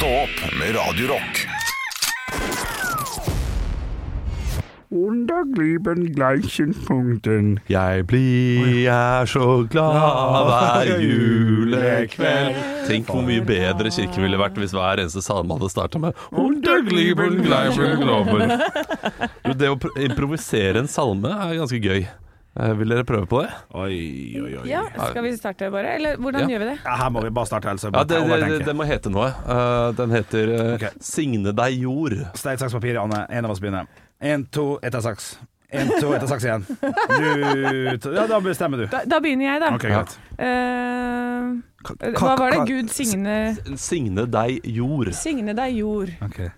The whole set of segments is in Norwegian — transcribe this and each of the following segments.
Stå opp med Radio Rock. Undergliben gleichen Punkten. Jeg blir er så glad hver julekveld. Tenk hvor mye bedre kirken ville vært hvis hver eneste salme hadde starta med Untergliben gleichen globen. Jo, Det å improvisere en salme er ganske gøy. Eh, Vil dere prøve på det? Oi, oi, oi. Ja, Skal vi starte bare? Eller hvordan Ja. gjør vi det? Ja, her må vi bare starte, Altså. Ja, Bare det, det, det, det må hete noe. Uh, Den heter uh, okay. 'Signe deg jord'. Stein, saks, papir, Anne. En av oss begynner. En, to, etter saks. En, to, etter saks igjen. Du Ja, da bestemmer du. Da, da begynner jeg, da. Ok, greit. Uh, hva var det? Gud signe Signe deg jord. Signe deg jord. Ok.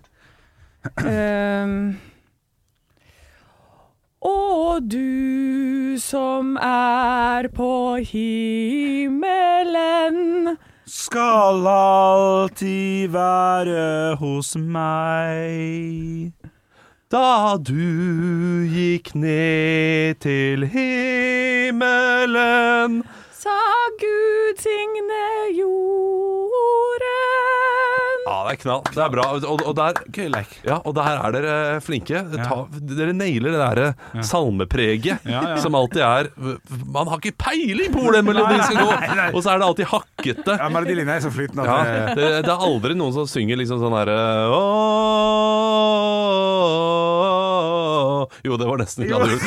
Å, du som er på himmelen. Skal alltid være hos meg. Da du gikk ned til himmelen Sa Gud signe jorden. Det er knall. Det er bra. Og, og, der, lek. ja, og der er dere flinke. Ta, dere nailer det derre salmepreget Ja, ja. som alltid er Man har ikke peiling på hvor den melodien skal gå! Og så er det alltid hakkete. Ja, Melodilinja er så flytende Ja, at det det, det er aldri noen som synger liksom sånn herre Jo, det var nesten ikke alle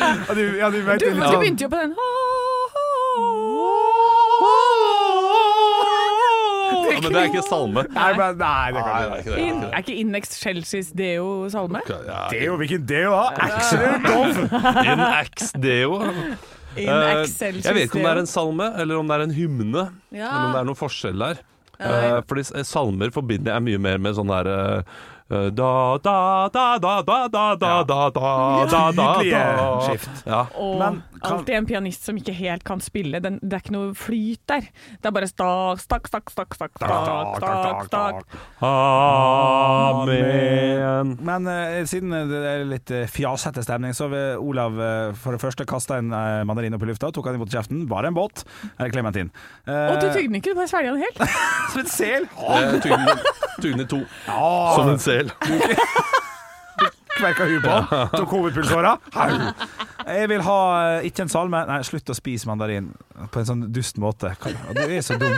Ja, du, ja, du vet Du, du sånn. begynte jo på den. Ja, men det er ikke salme. Nei, men, nei, det kan Nei, det er ikke det. In, er ikke In Chelseas Deo salme? Ja, Det deo hvilken Deo da? Axel Dove. In ex deo. In uh, Excelsis jeg vet ikke om det er en salme, eller om det er en hymne. Ja. Eller om det er noen forskjell der. Uh, fordi salmer forbinder jeg mye mer med sånn der Da, da, da, da, da, da, da, da, da, da, da, da, da, da, da. da Ja. Og Men kan- alltid en pianist som ikke helt kan spille. Den, det er ikke noe flyt der. Det er bare stak, stakk, stakk, stakk, stakk, stakk, stakk, stakk. Amen. Men uh, siden det er litt uh, fjasete stemning, så vil Olav uh, for det første kaste en uh, mandarin opp i lufta, tok han imot kjeften. Var det en båt? Eller Clementin? Uh, Og du tygde den ikke, du bare svelga den helt. Som en sel! Tygde den i to. Som en sel. Kverka huet på. Tok hovedpulsåra. Jeg vil ha eh, ikke en salme Nei, slutt å spise mandarin på en sånn dust måte. Du er så dum.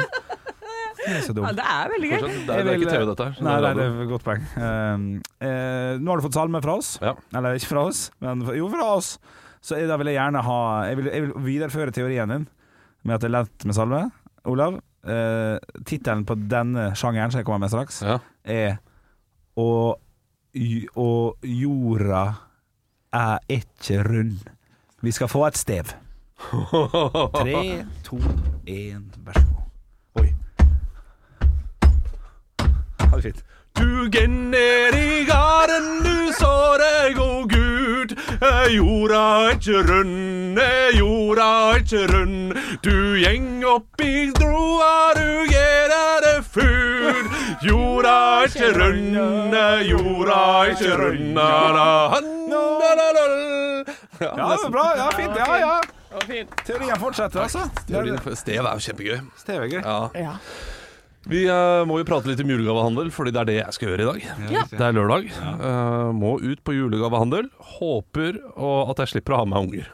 Du er. Ja, det er veldig gøy. Fortsatt, Det er, det er ikke TV, dette her. Nei, det er det er et godt poeng. Uh, uh, nå har du fått salme fra oss. Ja. Eller ikke fra oss, men jo, fra oss. Så da vil jeg gjerne ha Jeg vil, jeg vil videreføre teorien din med at det er lett med salme. Olav, uh, tittelen på denne sjangeren som jeg kommer med straks, Ja. er Og, og jorda er ikke rund. Vi skal få et stev. Tre, to, én, vær så god. Oi. Ha det fint. Du ned i garden, du så deg og Gud. Er jorda ikke rund, er jorda ikke rund. Du gjeng opp i droa, du gjer det fud. Jorda er ikke rund, er jorda ikke rund. Ja, Ja, det var bra. Ja, fint. Ja, ja. Teorien fortsetter, altså. Teorien for Stev er jo kjempegøy. Stev er gøy. Ja. Vi eh, må jo prate litt om julegavehandel, fordi det er det jeg skal gjøre i dag. Ja. Det er lørdag. Eh, må ut på julegavehandel. Håper og at jeg slipper å ha med meg unger.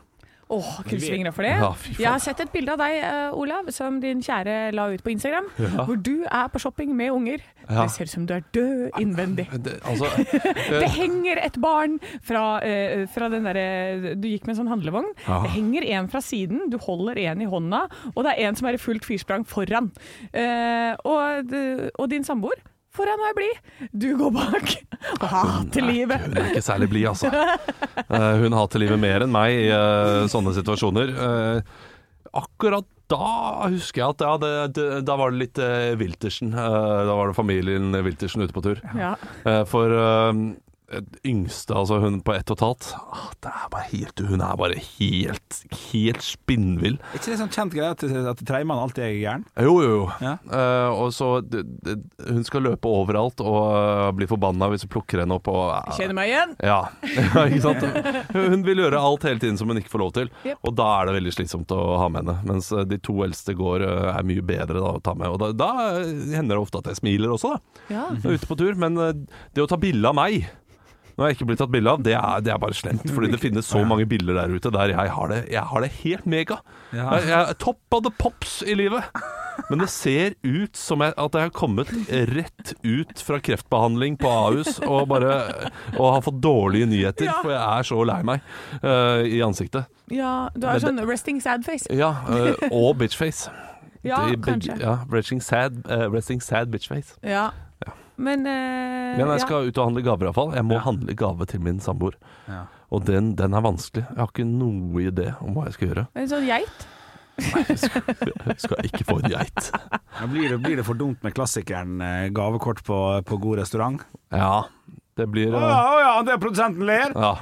Åh, krysser fingra for det. Ja. Jeg har sett et bilde av deg, eh, Olav, som din kjære la ut på Instagram, Ja. hvor du er på shopping med unger. Ja. Det ser ut som du er død innvendig. Det, altså, Det henger et barn fra, eh, fra den derre Du gikk med en sånn handlevogn. Det henger en fra siden, du holder en i hånda, og det er en som er i fullt fyrsprang foran. Eh, og, og din samboer foran er blid. Du går bak og hater livet. Hun er ikke særlig blid, altså. Eh, hun hater livet mer enn meg i eh, sånne situasjoner. Eh, akkurat da husker jeg at ja, det, det, da var det litt uh, Wiltersen. Eh, da var det familien Wiltersen ute på tur. Ja. Eh, for eh, eh, yngste, altså hun på ett og et halvt ah, det er bare helt, Hun er bare helt, helt spinnvill. Er ikke det sånn kjent greie at, at tredjemann alltid er gæren? Jo, jo, jo. Ja. Uh, og så det, det, Hun skal løpe overalt og uh, bli forbanna hvis du plukker henne opp. Og, uh, Kjenner meg igjen. ja, ja, ikke sant? Hun vil gjøre alt hele tiden som hun ikke får lov til. yep. Og da er det veldig slitsomt å ha med henne. Mens eh, de to eldste går eh, er mye bedre da, å ta med. Og da, da hender det ofte at jeg smiler også, da. Ja. Ute på tur. Men eh, det å ta bilde av meg når jeg ikke blitt tatt bilde av, det er, det er bare slemt. Fordi det finnes så mange bilder der ute der jeg har det, jeg har det helt mega. Jeg, jeg er top of the pops i livet. Men det ser ut som jeg, at jeg har kommet rett ut fra kreftbehandling på Ahus og bare og har fått dårlige nyheter, Ja. for jeg er så lei meg uh, i ansiktet. ja, du har sånn resting sad face. Ja, uh, og bitchface. Ja, kanskje. Ja, resting sad, uh, resting sad bitchface. Ja. Men, eh, Men jeg ja. skal ut og handle gaver iallfall. Jeg må handle gave til min samboer. Ja. Og den, den er vanskelig. Jeg har ikke noe idé om hva jeg skal gjøre. En sånn geit. Nei, Jeg skal ikke få en geit. Ja, blir, det, blir det for dumt med klassikeren eh, gavekort på, på god restaurant? Ja, det blir Å eh, ja, å ja, det produsenten ler! Ja.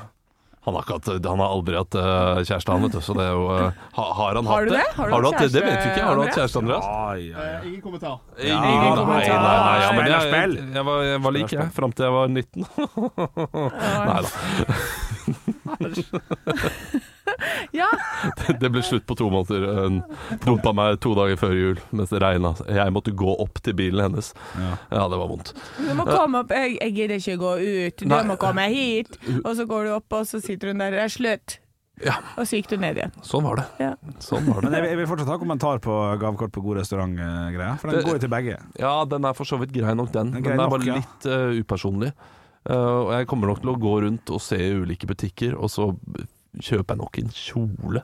Han har, ikke hatt, han har aldri hatt eh, kjæreste, han, vet du. Så det er jo eh, ha, Har han Har hatt det? det? Har du Har du hatt kjæreste, det? Det vet vi ikke. Har du hatt kjæreste, Andreas? Ja, ja, ja. Eh, ingen kommentar. Ingen Ja, nei, nei, kommentar. nei, ja, men jeg, jeg, jeg, var, jeg var lik, jeg, fram til jeg var 19. Nei da. Ja, Det ble slutt på to måneder. Hun dumpa meg to dager før jul mens det regna. Jeg måtte gå opp til bilen hennes. Ja. Ja, det var vondt. du må komme opp. Jeg, jeg gidder ikke gå ut. Du Nei. må komme hit. Og så går du opp, og så sitter hun der. Det er slutt. Ja, Og så gikk du ned igjen. sånn var det. Ja. Sånn var Men det. jeg, jeg vil fortsatt ha kommentar på gavekort på god restaurant-greia, for den Det- går jo til begge. Ja, den er for så vidt grei nok, den. Den den er nok, ja. litt uh, upersonlig. Uh, og jeg kommer nok til å gå rundt og se ulike butikker, og så kjøper jeg nok en kjole.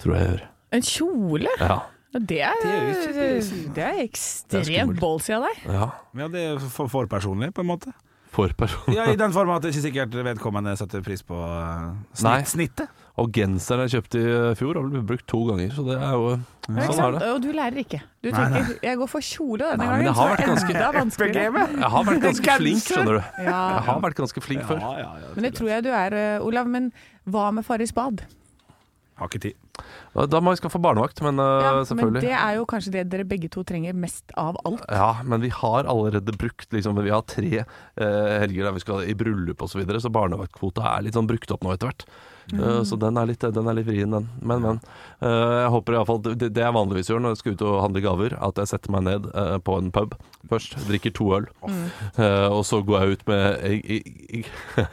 Tror jeg jeg gjør. En kjole? Ja. Ja, Det er, Det er det er er ekstremt ballsy av deg. ja. Ja, det er for, for personlig, på en måte. For personlig? Ja, I den form at det ikke sikkert vedkommende setter pris på Nei. snitt, snittet. Og genseren jeg kjøpte i fjor, har blitt brukt to ganger, så det er jo Ja, Sånn er det. Og du lærer ikke. Du Nei, tenker 'jeg går for kjole denne Nei, men gangen', det har vært ganske- enda vanskeligere. Jeg har vært ganske flink, skjønner du. Jeg har vært ganske flink før. Ja, ja, ja, Men det tror jeg du er, eh, Olav. Men hva med Farris bad? Har ikke tid. Da- må vi skaffe barnevakt, men uh, Ja, men det er jo kanskje det dere begge to trenger mest av alt. Ja, men vi har allerede brukt liksom, Vi har tre eh, helger der vi skal i bryllup osv., så, videre, så barnevaktkvota er litt sånn brukt opp nå etter hvert. Eh, så den er litt, den er litt vrien, den. Men, men. eh, jeg håper iallfall det, det jeg vanligvis gjør når jeg skal ut og handle gaver, at jeg setter meg ned eh, på en pub først, drikker to øl, eh, og så går jeg ut med jeg, jeg, jeg,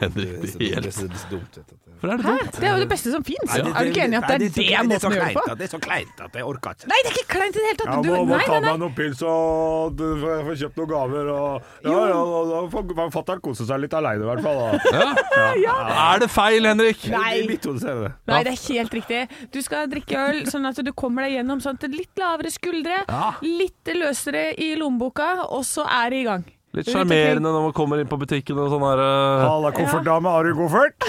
Henrik, det er helt For er det dumt? Det er jo det beste som fins. Ja. Er du ikke enig i at det er det så- måten å gjøre det på? Det er så kleint at jeg orker ikke. Nei, det er ikke kleint i det hele tatt. Du, nei, nei, nei. noen pils og får kjøpt noen gaver. Og, ja, ja, da får fatter'n kose seg litt aleine, i hvert fall. Da. Er det feil, Henrik? Nei. Mitt hode er det det. Nei, det er helt riktig. Du skal drikke øl sånn at du kommer deg gjennom sånn at litt lavere skuldre, litt løsere i lommeboka, og så er det i gang. Litt sjarmerende når man kommer inn på butikken og sånn her eh, Halla, koffertdame, har du koffert?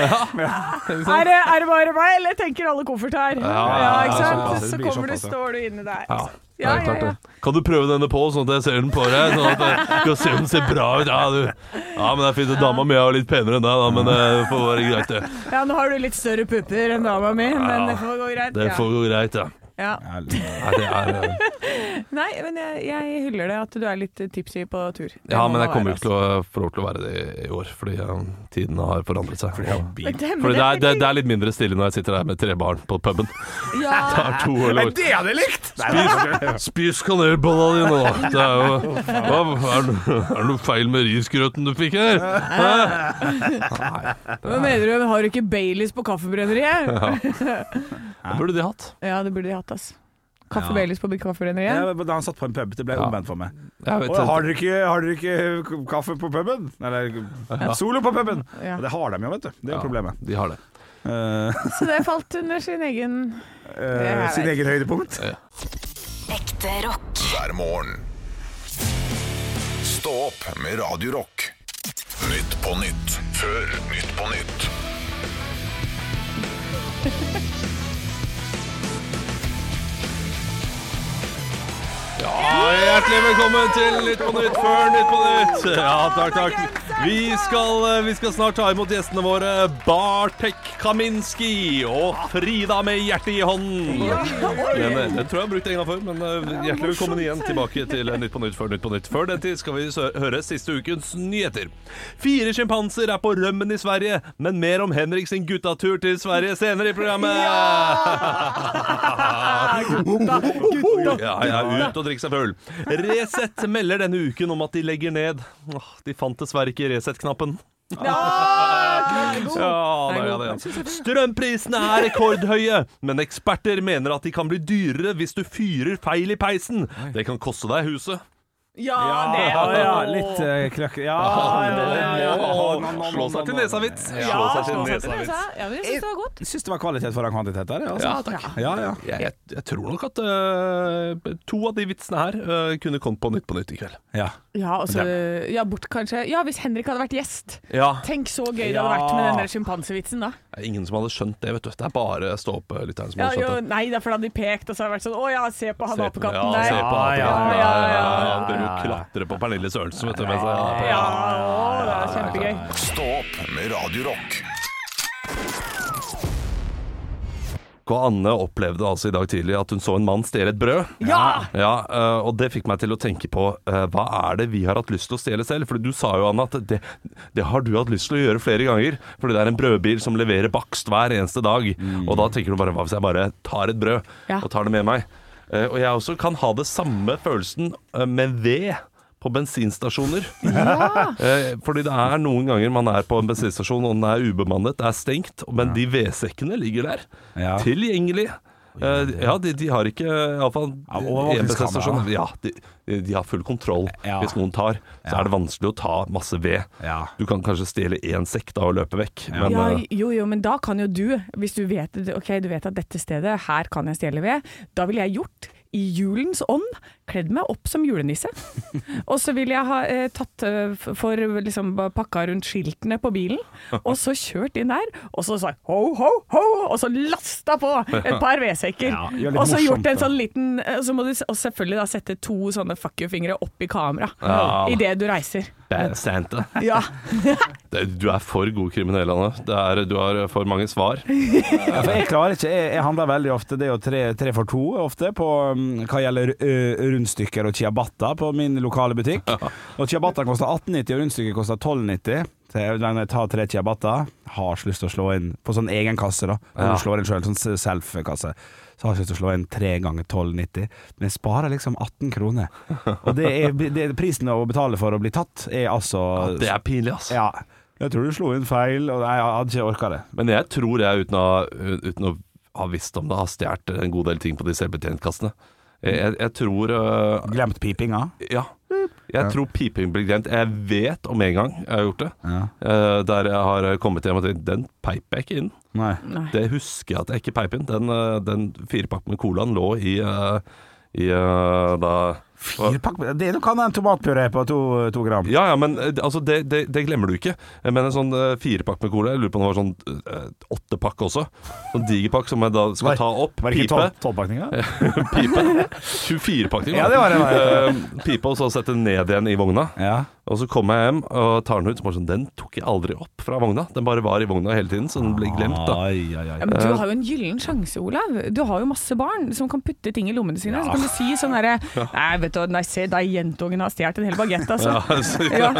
Er det, er det bare meg, eller tenker alle koffert her? Ja, ja, ikke sant? såpass. Så kommer du, står du inne der. Ja, Ja, Ja, ja. Kan du prøve denne på, sånn at jeg ser den på deg? Sånn at jeg kan se om den ser bra ut? Ja, du. ja men det er fint. Dama mi er jo litt penere enn deg, da, men det får være greit, det. Ja, nå har du litt større pupper enn dama mi, men det får gå greit. Det får gå greit, ja. Ja. Nei, er Nei, men jeg, jeg hyller det at du er litt tipsy på tur. Det Ja, men jeg kommer ikke til å få lov til å være det i år, fordi ja, tidene har forandret seg. Fordi, Fordi det er, det, det- det er litt mindre stille når jeg sitter der med tre barn på puben. ja. Tar to øl og Det hadde jeg likt! Spis, spis kanelbolla di nå, da. Det er jo hva, er, det, er noe feil med risgrøten du fikk her? Nei, Hva mener du? Har du ikke Baileys på kaffebrenneriet? det burde de hatt. Ja, det burde de hatt, ass. Kaffe Ja. Baileys på kaffebrenneriet? Ja, da han satt på en pub, det ble Ja. omvendt for meg. Og har dere ikke, har dere ikke kaffe på puben? Eller solo på puben? Ja. Og det har de jo, vet du. Det er Ja, problemet. De har det. Uh, Så det falt under sin egen uh, sin egen høydepunkt? Ekte rock. hver morgen. Stå opp med Radio Rock. Nytt på nytt før Nytt på nytt. Ja, hjertelig velkommen til Nytt på Nytt før Nytt på Nytt. Ja, takk, takk. Vi skal, eh, vi skal snart ta imot gjestene våre Bartek Kaminski og Frida med hjertet i hånden. Den, eh, den tror jeg har brukt en gang før, men eh, hjertelig velkommen igjen tilbake til Nytt på Nytt før Nytt på Nytt. Før den tid skal vi høre siste ukens nyheter. Fire sjimpanser er på rømmen i Sverige, men mer om Henrik sin guttatur til Sverige senere i programmet. Ja, ja, ut og drikke seg full. Resett melder denne uken om at de legger ned. De fant dessverre ikke Resett-knappen. Ja, ja, det er. Strømprisene er rekordhøye, men eksperter mener at de kan bli dyrere hvis du fyrer feil i peisen. Det kan koste deg huset. Ja, Ja, det ja, ja, litt uh, kløkk... Ja, ja det, Slå seg til nesavits. Slå Ja, seg til slå seg til nesavits. nesa. Ja, men jeg synes det var godt. Jeg syns det var kvalitet foran kvantitet der. ja, Altså. Ja, takk. Ja, ja. Jeg, jeg, tror nok at uh, to av de vitsene her uh, kunne kommet på Nytt på Nytt i kveld. ja. Ja, altså, ja, bort kanskje. Ja, hvis Henrik hadde vært gjest. Ja. Tenk så gøy det Ja. hadde vært med den der sjimpansevitsen, da. Det er ingen som hadde skjønt det, vet du. Det er bare stå-opp-lytteren som Ja, hadde jo, skjønt det. nei, derfor hadde de pekt, og så hadde det vært sånn Å ja, se på han apekatten ja, der. Ja, ja, ja, Ja, ja, ja, ja. Bør jo klatre på Pernille Sørensen, vet du. Mens jeg, Ja, det er kjempegøy. Stå opp med Radio Rock. Og Anne opplevde altså i dag tidlig at hun så en mann stjele et brød. Ja! Ja, øh, og det fikk meg til å tenke på øh, hva er det vi har hatt lyst til å stjele selv? For du sa jo, Anne, at det, det har du hatt lyst til å gjøre flere ganger. Fordi det er en brødbil som leverer bakst hver eneste dag. Og da tenker du bare hva hvis jeg bare tar et brød Ja. og tar det med meg? Eh, og jeg også kan ha det samme følelsen øh, med ved på bensinstasjoner. Eh, fordi det er noen ganger man er på en bensinstasjon og den er ubemannet, det er stengt, men de vedsekkene ligger der. Ja. Tilgjengelig. Eh, ja, de, de har ikke iallfall Ja, overvåkningskamera. Ja, de, de har full kontroll. Ja. Hvis noen tar, så Ja. er det vanskelig å ta masse ved. Ja. Du kan kanskje stjele én sekk da og løpe vekk, men Ja, eh, jo, jo, men da kan jo du, hvis du vet, okay, du vet at dette stedet, her kan jeg stjele ved, da ville jeg gjort i julens ånd, kledd meg opp som julenisse. Og så ville jeg ha eh, tatt eh, for liksom pakka rundt skiltene på bilen, og så kjørt inn der, og så sa ho, ho, ho, og så lasta på et par vedsekker. Ja, og så gjort en sånn liten Og så må du og selvfølgelig da sette to sånne fuck you-fingre opp i kamera Ja. idet du reiser. Bad Santa. Ja. Du er for god kriminell, Anne. Det er, du har for mange svar. Ja, for jeg klarer ikke Jeg, jeg handler veldig ofte Det er jo tre, tre for to ofte på um, hva gjelder ø, rundstykker og ciabatta på min lokale butikk. Og ciabatta koster 18,90 og rundstykket koster 12,90. Så jeg, når jeg tar tre ciabatta, har så lyst til å slå inn på sånn egen kasse, da. Når Ja. du slår inn sjøl, sånn self-kasse. Så har jeg lyst til å slå inn tre ganger 12,90. Men jeg sparer liksom 18 kroner. Og det er, det er prisen å betale for å bli tatt, er altså Det er pinlig, altså. Ja. Jeg tror du slo inn feil, og jeg hadde ikke orka det. Men jeg tror jeg, uten å, uten å ha visst om det, har stjålet en god del ting på de selvbetjentkassene. Jeg, jeg, jeg tror uh, Glemt pipinga. Ja. Jeg tror piping blir glemt. Jeg vet om en gang jeg har gjort det. Ja. Uh, der jeg har kommet hjem og tenkt den peiper jeg ikke inn. Nei. Det husker jeg at jeg ikke peip inn. Den, eh, den firepakk med colaen lå i, uh, i uh, da Firepakk Det kan være en tomatpuré på to, to gram. Ja, ja, men eh, altså, det, det, det glemmer du ikke. Men en sånn uh, firepakk med cola, jeg lurer på om det var sånn uh, åttepakk også. Sånn digerpakk som jeg da skal ta opp. Var det ikke Pipe. tolv- tolvpakninger? pipe. 24-pakning. Ja, det var det, var det. Eh, pipe, og så sette den ned igjen i vogna. Ja. Og så kommer jeg hjem og tar den ut. Så bare sånn, den tok jeg aldri opp fra vogna. Den bare var i vogna hele tiden, så den ble glemt. da Ai, ai, ai. Ja, men du har jo en gyllen sjanse, Olav. Du har jo masse barn som kan putte ting i lommene sine. Så kan du si sånn herre Nei, og nei, se der, jentungen har stjålet en hel bagett, altså. Ja, så, Ja.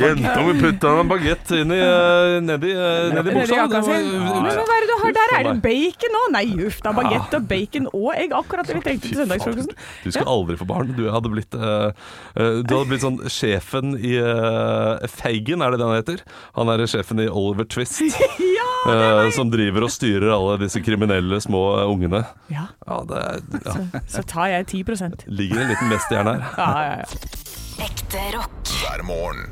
Jentungen putta en bagett inn i, eh, nedi, eh, nedi buksa. er der? Er det bacon òg? Nei, uff da. Bagett og bacon og egg. Akkurat det vi trengte til søndagsfrokosten. Du skal aldri få barn. Du hadde blitt, eh, du hadde blitt sånn sjefen i uh, Feigen, er det det han heter? Han er sjefen i Oliver Twist. eh, som driver og styrer alle disse kriminelle små eh, ungene. Ja, Ja, det ja, så, så tar jeg 10% ligger en liten mesterhjerne her. Ja, ja, ja. Ekte rock. hver morgen.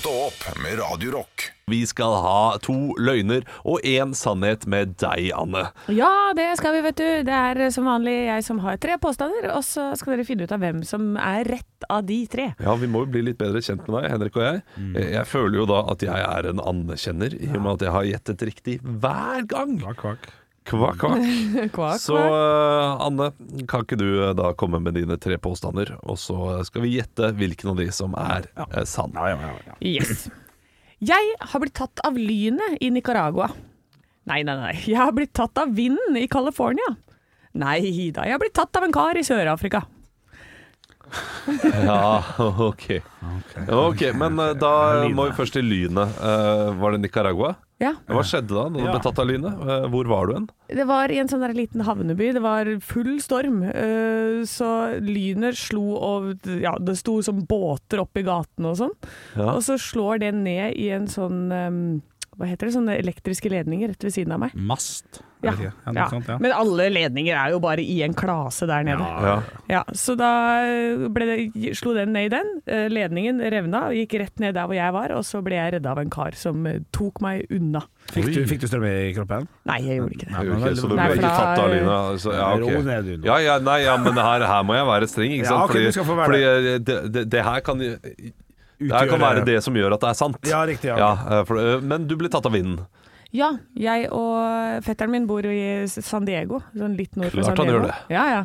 Stå opp med Radio Rock. Vi skal ha to løgner og én sannhet med deg, Anne. Ja, det skal vi, vet du. Det er som vanlig jeg som har tre påstander, og så skal dere finne ut av hvem som er rett av de tre. Ja, Vi må jo bli litt bedre kjent med deg, Henrik og jeg. Jeg, jeg føler jo da at jeg er en Anne-kjenner, i og med at jeg har gjettet riktig hver gang. Kvakk, kvakk. Kvakk, Så kvakk. eh, Anne, kan ikke du eh, da komme med dine tre påstander, og så skal vi gjette hvilken av de som er eh, sann. Yes. Jeg har blitt tatt av lynet i Nicaragua. Nei, nei, nei. Jeg har blitt tatt av vinden i California. Nei da, jeg har blitt tatt av en kar i Sør-Afrika. Ja, ok. Ok, Men da må vi først til lynet. Uh, var det Nicaragua? Ja. Hva skjedde da når du ble tatt av lynet? Eh, hvor var du hen? Det var i en sånn der liten havneby. Det var full storm. eh, Så lynet slo og Ja, det sto som båter opp i gatene og sånn. Ja. Og så slår det ned i en sånn eh, Hva heter det? Sånne elektriske ledninger rett ved siden av meg. Mast. Ja. Ja, ja. sånt, ja. Men alle ledninger er jo bare i en klase der nede. Ja. Ja, så da ble det, slo den ned i den. Eh, Ledningen revna, gikk rett ned der hvor jeg var, og så ble jeg redda av en kar som eh, tok meg unna. Fikk, du, fikk du strøm i kroppen? Nei, jeg gjorde ikke det. Nei, okay, så du ble ikke tatt av Lina? Så, ja, Ro ned, du. Ja, ja, nei, ja, men her, her må jeg være streng, ikke Ja, sant? fordi fordi eh, det, det, det her kan Det kan være det som gjør at det er sant. Ja, riktig. Ja. Ja, eh, for, eh, men du ble tatt av vinden. Ja, jeg og fetteren min bor i San Diego, sånn litt nord for Klart San han Diego. gjør det. Ja, ja.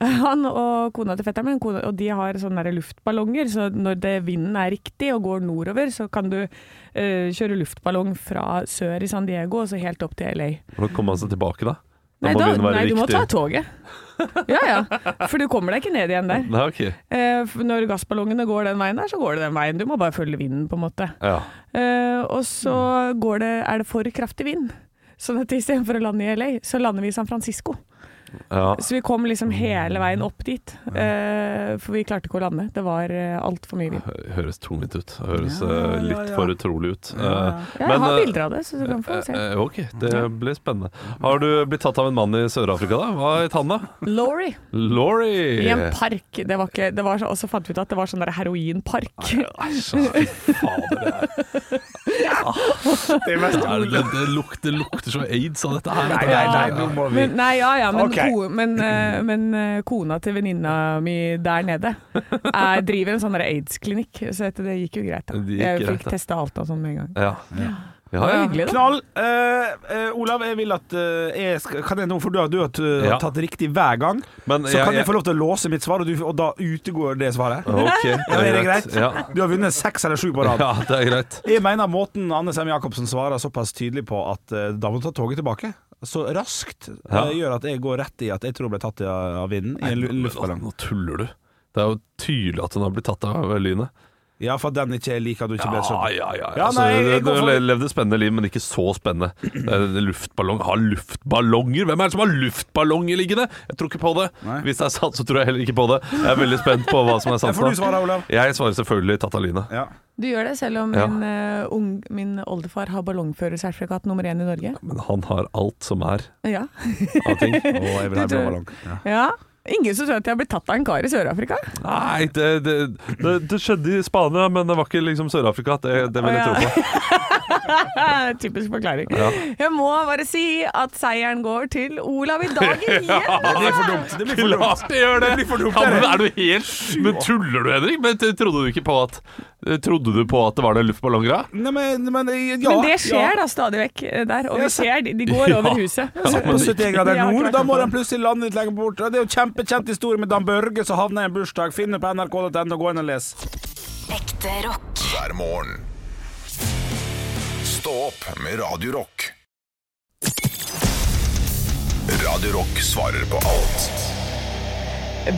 Han og kona til fetteren min, kona, og de har sånne luftballonger, så når det, vinden er riktig og går nordover, så kan du uh, kjøre luftballong fra sør i San Diego og så helt opp til LA. Hvordan kommer man seg tilbake da? Da Nei, må da, være nei du må ta toget. Ja ja, for du kommer deg ikke ned igjen der. Nei, okay. Eh, når gassballongene går den veien der, så går det den veien. Du må bare følge vinden, på en måte. Ja. Eh, og så går det, er det for kraftig vind. Sånn at istedenfor å lande i LA, så lander vi i San Francisco. Ja. Så vi kom liksom hele veien opp dit. Eh, for vi klarte ikke å lande. Det var uh, altfor mye vind. Høres tungvint ut. Høres Ja, eh, ja, litt ja. for utrolig ut. Ja. Eh, Ja, Men, jeg har eh, bilder av det, så du kan få se. eh, ok, det blir spennende. Har du blitt tatt av en mann i Sør-Afrika, da? Hva het han, da? Laurie. Laurie! I en park. Det var ikke, det var, så- og så fant vi ut at det var sånn der heroinpark. Æsj, fy fader, det er Det er mest det, er, det, det, lukter, lukter så aids av dette her. Nei, nei, nei, nå må vi Men, nei, ja, ja, men, okay. ko, men, eh, men eh, kona til venninna mi der nede er, driver en sånn aids-klinikk, så dette, det gikk jo greit. Da. Gikk Jeg fikk testa alt og sånn med en gang. Ja. Ja, Det var ja. hyggelig. Knall. Uh, uh, Olav, jeg vil at uh, jeg skal, Kan jeg nå, for du du har Ja. tatt riktig hver gang, Men så kan jeg- jeg få lov til å låse mitt svar, og, du, og da utegår det svaret. Ok, Ja, er det greit? Ja. Du har vunnet seks eller sju på rad. ja, det er greit. Jeg mener måten Anne Sem Jacobsen svarer såpass tydelig på at da må du ta toget tilbake. Så raskt ja. uh, gjør at jeg går rett i at jeg tror hun ble tatt av, av vinden i en luftballong. Nå tuller du. Det er jo tydelig at hun har blitt tatt av lynet. Ja, for denne den ikke er lik at du ikke ble Ja, sånn. ja, ja. Ja, altså, nei, jeg du du levde spennende liv, men ikke så spennende. Luftballong Har luftballonger? Hvem er det som har luftballonger liggende? Jeg tror ikke på det. Nei. Hvis det er sant, så tror jeg heller ikke på det. Jeg er veldig spent på hva som er sant. sant. får du svare, Olav? Jeg svarer selvfølgelig Tatalina. Ja. Du gjør det, selv om Ja. min, uh, ung, min oldefar har ballongførersertifikat nummer én i Norge? Men han har alt som er Ja. av ting. Å, jeg vil ha en Du blå ballong. Ja. ja. Ingen som tror at jeg har blitt tatt av en kar i Sør-Afrika? Nei, det, det, det, det skjedde i Spania, men det var ikke liksom Sør-Afrika. Det, det vil jeg tro ja. på. Typisk forklaring. Ja. Jeg må bare si at seieren går til Olav i dag igjen! ja, Det blir for dumt. Det blir for dumt. Klart det gjør det! blir for dumt, Ja, men er du helt Men tuller du, Henrik? Men trodde du ikke på at Trodde du på at det var noen luftballonger da? Nei, men, men, ja, Men det skjer ja. da stadig vekk eh, der, og vi ser de, de går over huset. Ja, På 71 grader nord, da må de plutselig lande litt lenger bort. Det er jo kjempekjent historie med Dan Børge som havna i en bursdag. Finn det på nrk.no, gå inn og les. Ekte rock. hver morgen. Stå opp med Radiorock. Radiorock svarer på alt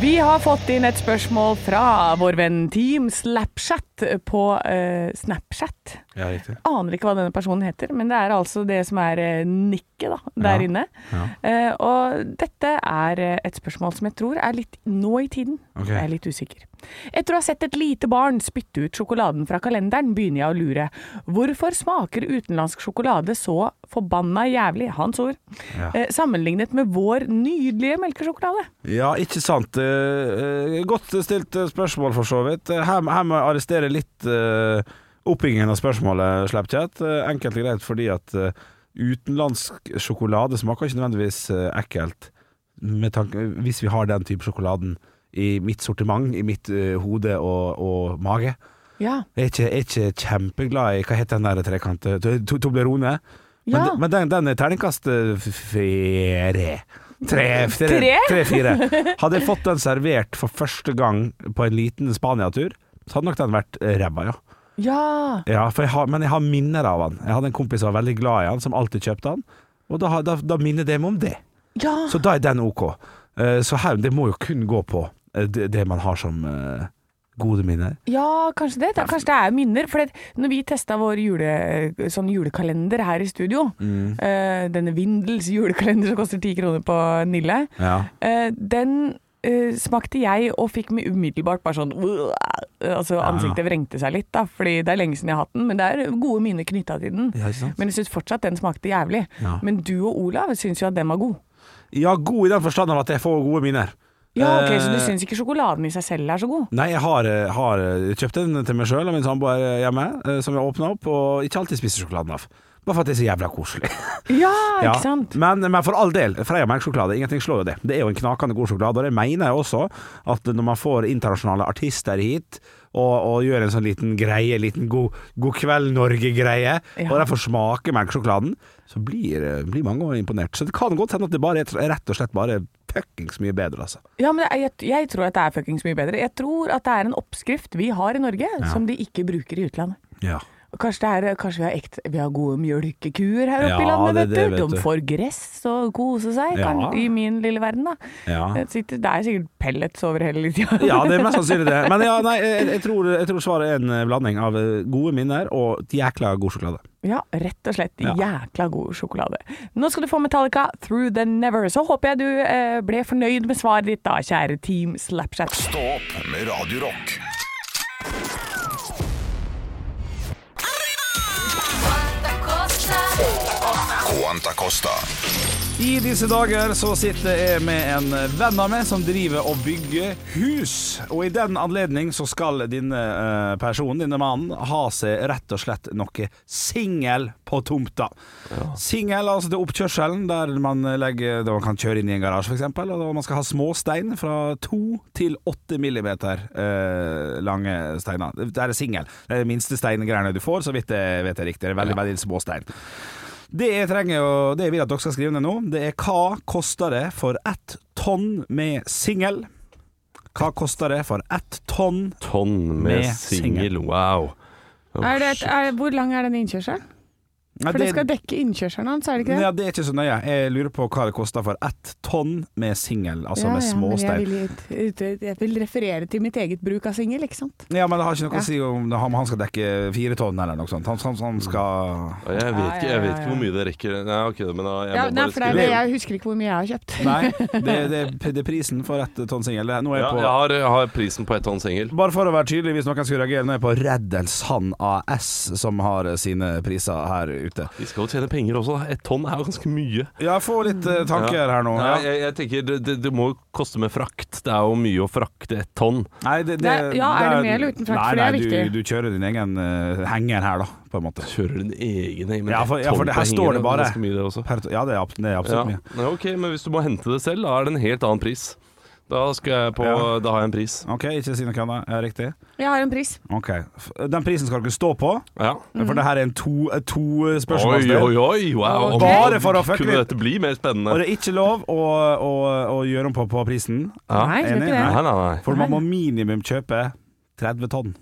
Vi har fått inn et spørsmål fra vår venn Team Slapchat på uh, Snapchat. Ja, riktig. Aner ikke hva denne personen heter, men det er altså det som er uh, nikket da, der Ja. inne. Ja. Uh, og dette er et spørsmål som jeg tror er litt nå i tiden. Okay. Jeg er litt usikker. Etter å ha sett et lite barn spytte ut sjokoladen fra kalenderen, begynner jeg å lure. Hvorfor smaker utenlandsk sjokolade så forbanna jævlig, hans ord, Ja. eh, sammenlignet med vår nydelige melkesjokolade? Ja, ikke sant. Eh, godt stilt spørsmål, for så vidt. Her, her må jeg arrestere litt uh, oppbyggingen av spørsmålet, Slapchat. Uh, enkelt og greit fordi at uh, utenlandsk sjokolade smaker ikke nødvendigvis eh, ekkelt med tanke, hvis vi har den type sjokoladen i mitt sortiment, i mitt eh, hode og, og mage. Ja. Jeg er ikke, jeg er ikke kjempeglad i Hva heter den der trekanten? To- to- Toblerone. Men, Ja. men den, den er terningkast eh, fire. Tre, tre, Tre? tre, fire. Hadde jeg fått den servert for første gang på en liten Spania-tur, så hadde nok den vært eh, ræva, ja. Ja. ja for jeg har, men jeg har minner av han. Jeg hadde en kompis som var veldig glad i han, som alltid kjøpte han. Og da, da, da minner det meg om det. ja. Så da er den ok. Uh, Så her, det må jo kun gå på uh, det, det man har som uh, gode minner. Ja, kanskje det. Da, kanskje det er minner. For det, når vi testa vår jule, sånn julekalender her i studio, Mm. denne Vindels julekalender som koster ti kroner på Nille, Ja. den eh, smakte jeg og fikk meg umiddelbart bare sånn uh, Altså ansiktet vrengte seg litt, da, fordi det er lenge siden jeg har hatt den. Men det er gode minner knytta til den. Ja? Men jeg syns fortsatt den smakte jævlig. Ja. Men du og Olav syns jo at den var god. ja, god i den forstand at jeg får gode minner. Ja, ok, Så du Eh, syns ikke sjokoladen i seg selv er så god? Nei, jeg har, eh, har kjøpt den til meg sjøl og min samboer hjemme, som jeg åpna opp, og ikke alltid spiser sjokoladen av. Bare for at det er så jævla koselig. Ja, Ja, ikke sant? Men, men for all del, Freia melkesjokolade, ingenting slår jo det. Det er jo en knakende god sjokolade, og det mener jeg også at når man får internasjonale artister hit, og, og gjør en sånn liten greie, liten god, god kveld Norge-greie, Ja. og de får smake melkesjokoladen, så blir, eh, blir mange imponert. Så det kan godt hende at det bare er rett og slett bare fuckings mye bedre, altså. Ja, men jeg, jeg tror at det er fuckings mye bedre. Jeg tror at det er en oppskrift vi har i Norge som de ikke bruker i utlandet. Ja. Kanskje, det er, kanskje vi har ekte Vi har gode mjølkekuer her oppe i landet, det- vet det du. vet De får gress og koser seg, Ja. kan, i min lille verden, da. Ja. Det, sitter, det er sikkert pellets over hele tida. Ja, det er mest sannsynlig det. Men ja, nei, jeg, jeg, tror, jeg tror svaret er en eh, blanding av eh, gode minner og jækla god sjokolade. Ja, rett og slett Ja. jækla god sjokolade. Nå skal du få Metallica, 'Through the Never'. Så håper jeg du eh, ble fornøyd med svaret ditt da, kjære Team Slapchat. Stopp med Radio Quanta Costa. I disse dager så sitter jeg med en venn av meg som driver og bygger hus. Og i den anledning så skal denne eh, personen, denne mannen, ha seg rett og slett noe singel på tomta. Singel, altså til oppkjørselen der man legger Der man kan kjøre inn i en garasje, f.eks. Og da man skal ha småstein fra to til åtte millimeter eh, lange steiner. Det er singel. Det er de minste steingreiene du får, så vidt jeg vet jeg riktig. Det er veldig, veldig små stein. Det jeg trenger og det jeg vil at dere skal skrive ned nå, det er hva koster det for ett tonn med singel? Hva koster det for ett tonn? Tonn med, Med singel. Wow. Er det et, er, hvor lang er den innkjørselen? Ja, For det skal dekke innkjørselen hans, er det ikke det? ja, det er ikke så nøye. Jeg lurer på hva det koster for ett tonn med singel, altså med småstein. Ja, jeg vil, jeg vil referere til mitt eget bruk av singel, ikke sant? Ja, men det har ikke noe Ja. å si om det- han skal dekke fire tonn eller noe sånt. Han, han, han skal Jeg vet, ikke, jeg vet ikke hvor mye det rekker. Nei, ok, men da, jeg Ja, må nei, bare for det skrive. det, jeg husker ikke hvor mye jeg har kjøpt. Nei, det, det, det er prisen for ett tonn singel. Nå er jeg Ja, på jeg har, jeg har prisen på ett tonn singel. Bare for å være tydelig, hvis noen skulle reagere, nå er jeg på Reddelsand AS, som har sine priser her ute. Vi skal jo tjene penger også. da. Ett tonn er jo ganske mye. Ja, få litt eh, tanker Ja. her nå. Nei, Ja. jeg, jeg tenker det, det, det må jo koste med frakt. Det er jo mye å frakte et tonn. Nei, det, Det er- ja, er det med eller uten frakt? Nei, For det er nei, viktig. Du, du kjører din egen eh, henger her, da, på en måte. Kjører din egen men Ja, for- ja, for tonn det på her står hengeren det er bare. Ganske mye, det også. Per, ja, det er, det er Ja. absolutt mye. Ja, ok, men hvis du må hente det selv, da er det en helt annen pris. Da, skal jeg på, Ja. da har jeg en pris. OK, ikke si noe annet. det riktig. Jeg har en pris. Ok, F- Den prisen skal dere stå på, Ja. for det her er en to, eh, to Oi, spørsmålsdel. oi, oi! Wow. Bare for å fucke Kunne litt. dette bli mer Og spennende? det er ikke lov å, å, å gjøre om på, på prisen. Ja. Nei, skal enig? ikke det. Nei, nei, nei. For man må minimum kjøpe 30 tonn.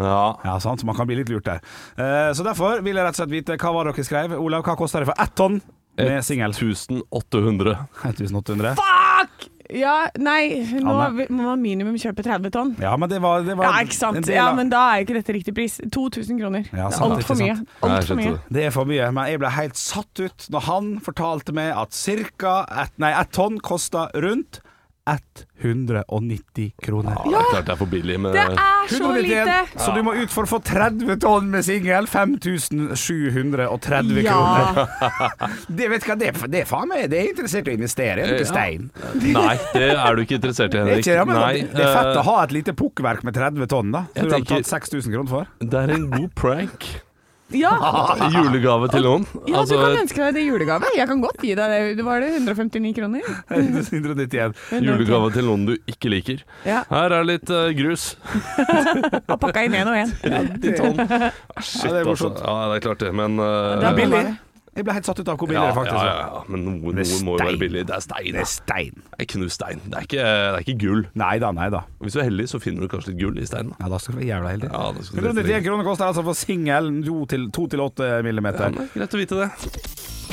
Ja. Ja, sant, så man kan bli litt lurt der. Eh, så derfor vil jeg rett og slett vite hva var det dere skrev. Olav, hva koster det for ett tonn med singel? 1800. 1800. Fuck! Ja, nei, nå Anne? må man minimum kjøpe 30 tonn. Ja, men det var, det var Ja, ikke sant. del Ja, men da er ikke dette riktig pris. 2000 kroner. Ja, Det er Altfor mye. Alt for mye. det. Det er for mye, men jeg ble helt satt ut når han fortalte meg at ca. ett et tonn kosta rundt 190 kroner. Ja, det er klart det er for billig, men Det er så 191, lite! Så du må ut for å få 30 tonn med singel. 5730 Ja. kroner. Det vet hva, det, det er faen meg Det er interessert i å investere i Ja. stein. Nei, det er du ikke interessert i, Det er, Henrik. ikke, ja, Nei, det er fett eh, å ha et lite pukkverk med 30 tonn, da. Som du har betalt 6000 kroner for. det er en god prank. Ja, Julegave til noen. ja Altså, du kan ønske deg det i julegave. Jeg kan godt gi deg det. Det var det 159 kroner. 191. julegave til noen du ikke liker. Ja, Her er litt uh, grus. og pakka inn én og én. 90 tonn. Shit, Ja, det er altså. morsomt. Ja, det er klart det, men uh, Det er billig. Jeg ble helt satt ut av hvor billig Ja, det faktisk ja, var. ja, ja, men noen, Det noen må jo være billig. Det er stein. Det er stein. Det er knust stein. Det er ikke, det er ikke gull. Nei da, nei da. Hvis du er heldig, så finner du kanskje litt gull i steinen. Ja, da skal du være jævla heldig. Ja, da skal du 191 kroner koster altså for singel 2-8 Ja, millimeter. men Greit å vite det.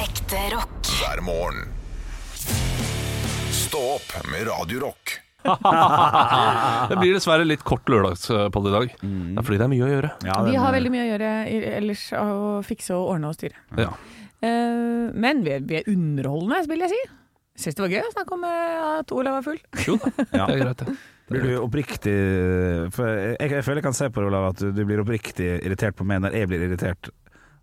Ekte rock. hver morgen. Stå opp med Radio Rock. Det blir dessverre litt kort lørdagspod i dag. Det er fordi det er mye å gjøre. Ja, Vi har veldig mye å gjøre ellers å fikse og ordne og styre. Ja. Eh, men vi er, vi er underholdende, vil jeg si. Syns det var gøy å snakke om eh, at Olav var full. Jo Ja. det er greit, det. Blir du oppriktig for jeg, jeg føler jeg kan se på deg, Olav, at du, du blir oppriktig irritert på meg når jeg blir irritert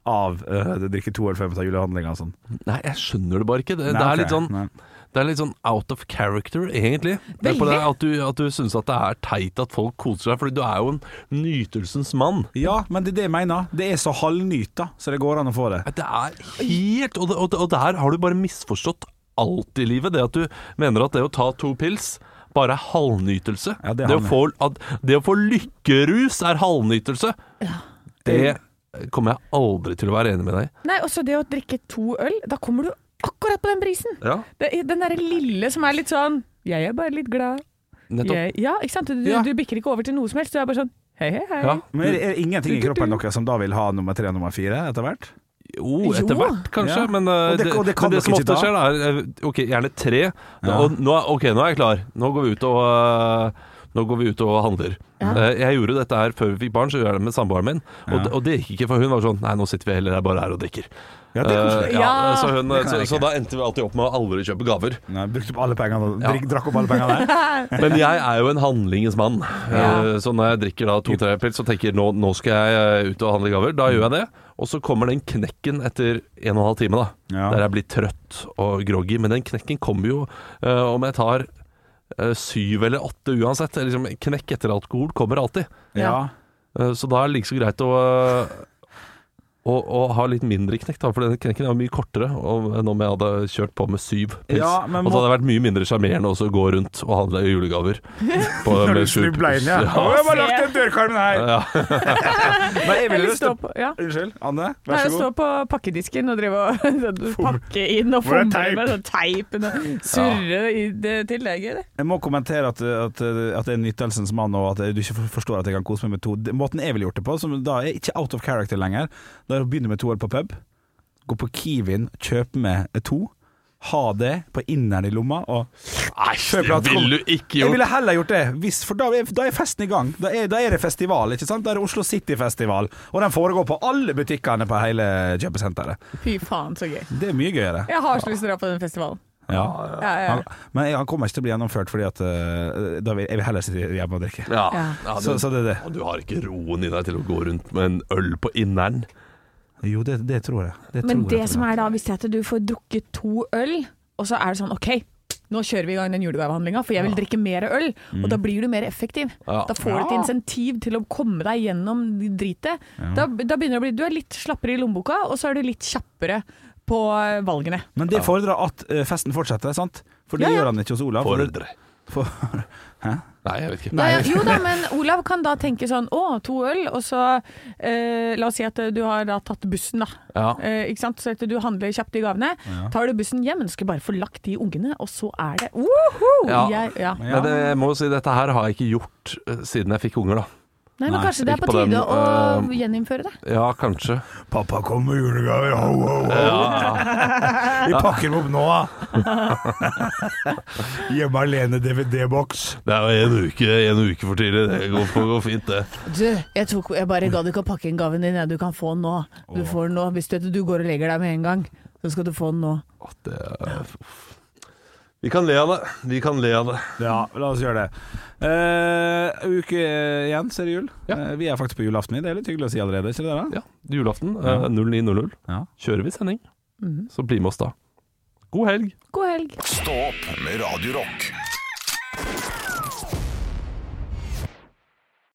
av uh, å drikke to eller fem av julehandlinga og sånn. Nei, jeg skjønner det bare ikke. Det, Nei, det, er okay. litt sånn, Nei. Det er litt sånn out of character, egentlig. Det er på Veldig. det at du, at du syns at det er teit at folk koser seg, fordi du er jo en nytelsens mann. Ja, men det er det jeg mener. Det er så halvnyta, så det går an å få det. Det er helt Og, og, og der har du bare misforstått alt i livet. Det at du mener at det å ta to pils bare er halvnytelse. Ja, det det, å få, at, det å få lykkerus er halvnytelse. Ja. Det kommer jeg aldri til å være enig med deg i. Nei, også det å drikke to øl, da kommer du akkurat på den prisen. Ja, Det, den derre lille som er litt sånn Jeg er bare litt glad. nettopp. Jeg, ja, ikke sant? Du, Ja. du bikker ikke over til noe som helst. Du er bare sånn hei, hei, hei. Ja. Men er, det ingenting i kroppen deres som da vil ha nummer tre og nummer fire etter hvert? Jo, etter hvert, kanskje. Ja. Men, uh, Og det- og det kan men det som ofte skjer, skjer, er Ok, gjerne tre. Ja. Og nå, ok, nå er jeg klar. Nå går vi ut og uh, Nå går vi ut og handler. Ja. Uh, Jeg gjorde dette her før vi fikk barn, så gjør jeg det med samboeren min. Og, og det gikk ikke, for hun var sånn Nei, nå sitter vi heller her bare her og drikker. Ja, det er Uh, ja, Ja. så, hun, Det så, så da endte vi alltid opp med å aldri kjøpe gaver. Nei, brukte opp alle pengene Ja. drikk, Drakk opp alle pengene der? Men jeg er jo en handlingens mann. Ja. Uh, Så når jeg drikker da to-tre pils og tenker nå, nå skal jeg uh, ut og handle gaver, da gjør jeg det. Og så kommer den knekken etter en og en halv time, da. Ja. Der jeg blir trøtt og groggy. Men den knekken kommer jo uh, om jeg tar uh, syv eller åtte uansett. Liksom, knekk etter alkohol kommer alltid. Ja. Uh, så da er det like så greit å å, å ha litt mindre knekk, da, for den knekken er mye kortere og- enn om jeg hadde kjørt på med syv pils. Ja, må... og så hadde det vært mye mindre sjarmerende å gå rundt og handle julegaver. På, med sju inn, ja. pils. Å, jeg har bare lagt den dørkarmen her! Ja. Men jeg ville stå på, ja. Unnskyld, Anne. Vær så god. Jeg står på pakkedisken og driver og pakke inn og Hvor er fomle med sånn teipen og surre i det til. Det er gøy, det. Jeg må kommentere at, at, at det er nytelsens mann, og at du ikke forstår at jeg kan kose meg med to. Måten jeg ville gjort det på, som da er ikke out of character lenger, det å begynne med to øl på pub. Gå på Kiwin, kjøpe med to. Ha det på inneren i lomma. Og Nei, det ville du ikke gjort. jeg ville heller gjort det, hvis, for da er, da er festen i gang. Da er, da er det festival. ikke sant? Da er det Oslo City Festival, og den foregår på alle butikkene på hele kjøpesenteret. Fy faen, så gøy. Det er mye gøyere. Jeg har så lyst til å dra på den festivalen. Ja. Ja, ja. Han, men han kommer ikke til å bli gjennomført, fordi at uh, da vil, jeg vil heller sitte hjemme og drikke. Ja. Ja. Ja, du, Så, så det er det. og du har ikke roen i deg til å gå rundt med en øl på inneren. Jo, det, det tror jeg. Det Men tror det jeg, som er da, hvis det er at du får drukket to øl, og så er det sånn OK, nå kjører vi i gang den julegavehandlinga, for jeg vil drikke mer øl. Og da blir du mer effektiv. Ja. Da får du et insentiv til å komme deg gjennom dritet. Da, da begynner det å bli Du er litt slappere i lommeboka, og så er du litt kjappere på eh, valgene. Men det fordrer at eh, festen fortsetter, sant? For det Ja, ja. gjør han ikke hos Olav. For, for, hæ? Nei, jeg vet ikke. Nei, ja, jo da, men Olav kan da tenke sånn Å, to øl, og så eh, La oss si at du har da tatt bussen, da. Ja. Eh, ikke sant? Så at du handler kjapt de gavene. Tar du bussen hjem, men skal bare få lagt de ungene, og så er det Woho! Ja. Jeg, ja. Men det, jeg må jo si, dette her har jeg ikke gjort eh, siden jeg fikk unger, da. Nei, men Nei, kanskje det er på, på tide den, å eh, gjeninnføre det. Ja, kanskje. Pappa kom med julegaver, ho, ho, ho. Vi pakker dem opp nå, da. Hjemme alene DVD-boks. Det er jo en uke, en uke for tidlig. Det går, for, går fint, det. Du, jeg, tok, jeg bare gadd ikke å pakke inn gaven din. Ja. Du kan få den nå. Du får den nå. Hvis du, du går og legger deg med en gang, så skal du få den nå. Å, det er, uff. Vi kan le av det. Vi kan le av det. Ja, la oss gjøre det. Uh, uke igjen, så er det jul. Ja. Uh, vi er faktisk på julaften. i. Det er litt hyggelig å si allerede, ikke det? da? Ja, Julaften uh, 09.00 Ja. kjører vi sending. Så bli med oss da. God helg. God helg. Stå opp med Radio Rock.